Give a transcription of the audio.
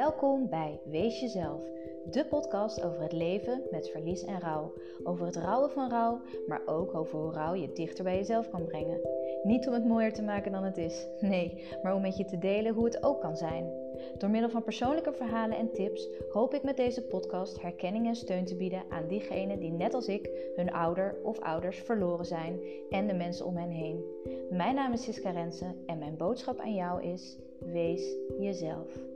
Welkom bij Wees Jezelf, de podcast over het leven met verlies en rouw. Over het rouwen van rouw, maar ook over hoe rouw je dichter bij jezelf kan brengen. Niet om het mooier te maken dan het is, nee, maar om met je te delen hoe het ook kan zijn. Door middel van persoonlijke verhalen en tips hoop ik met deze podcast herkenning en steun te bieden aan diegenen die net als ik hun ouder of ouders verloren zijn en de mensen om hen heen. Mijn naam is Siska Rensen en mijn boodschap aan jou is: wees jezelf.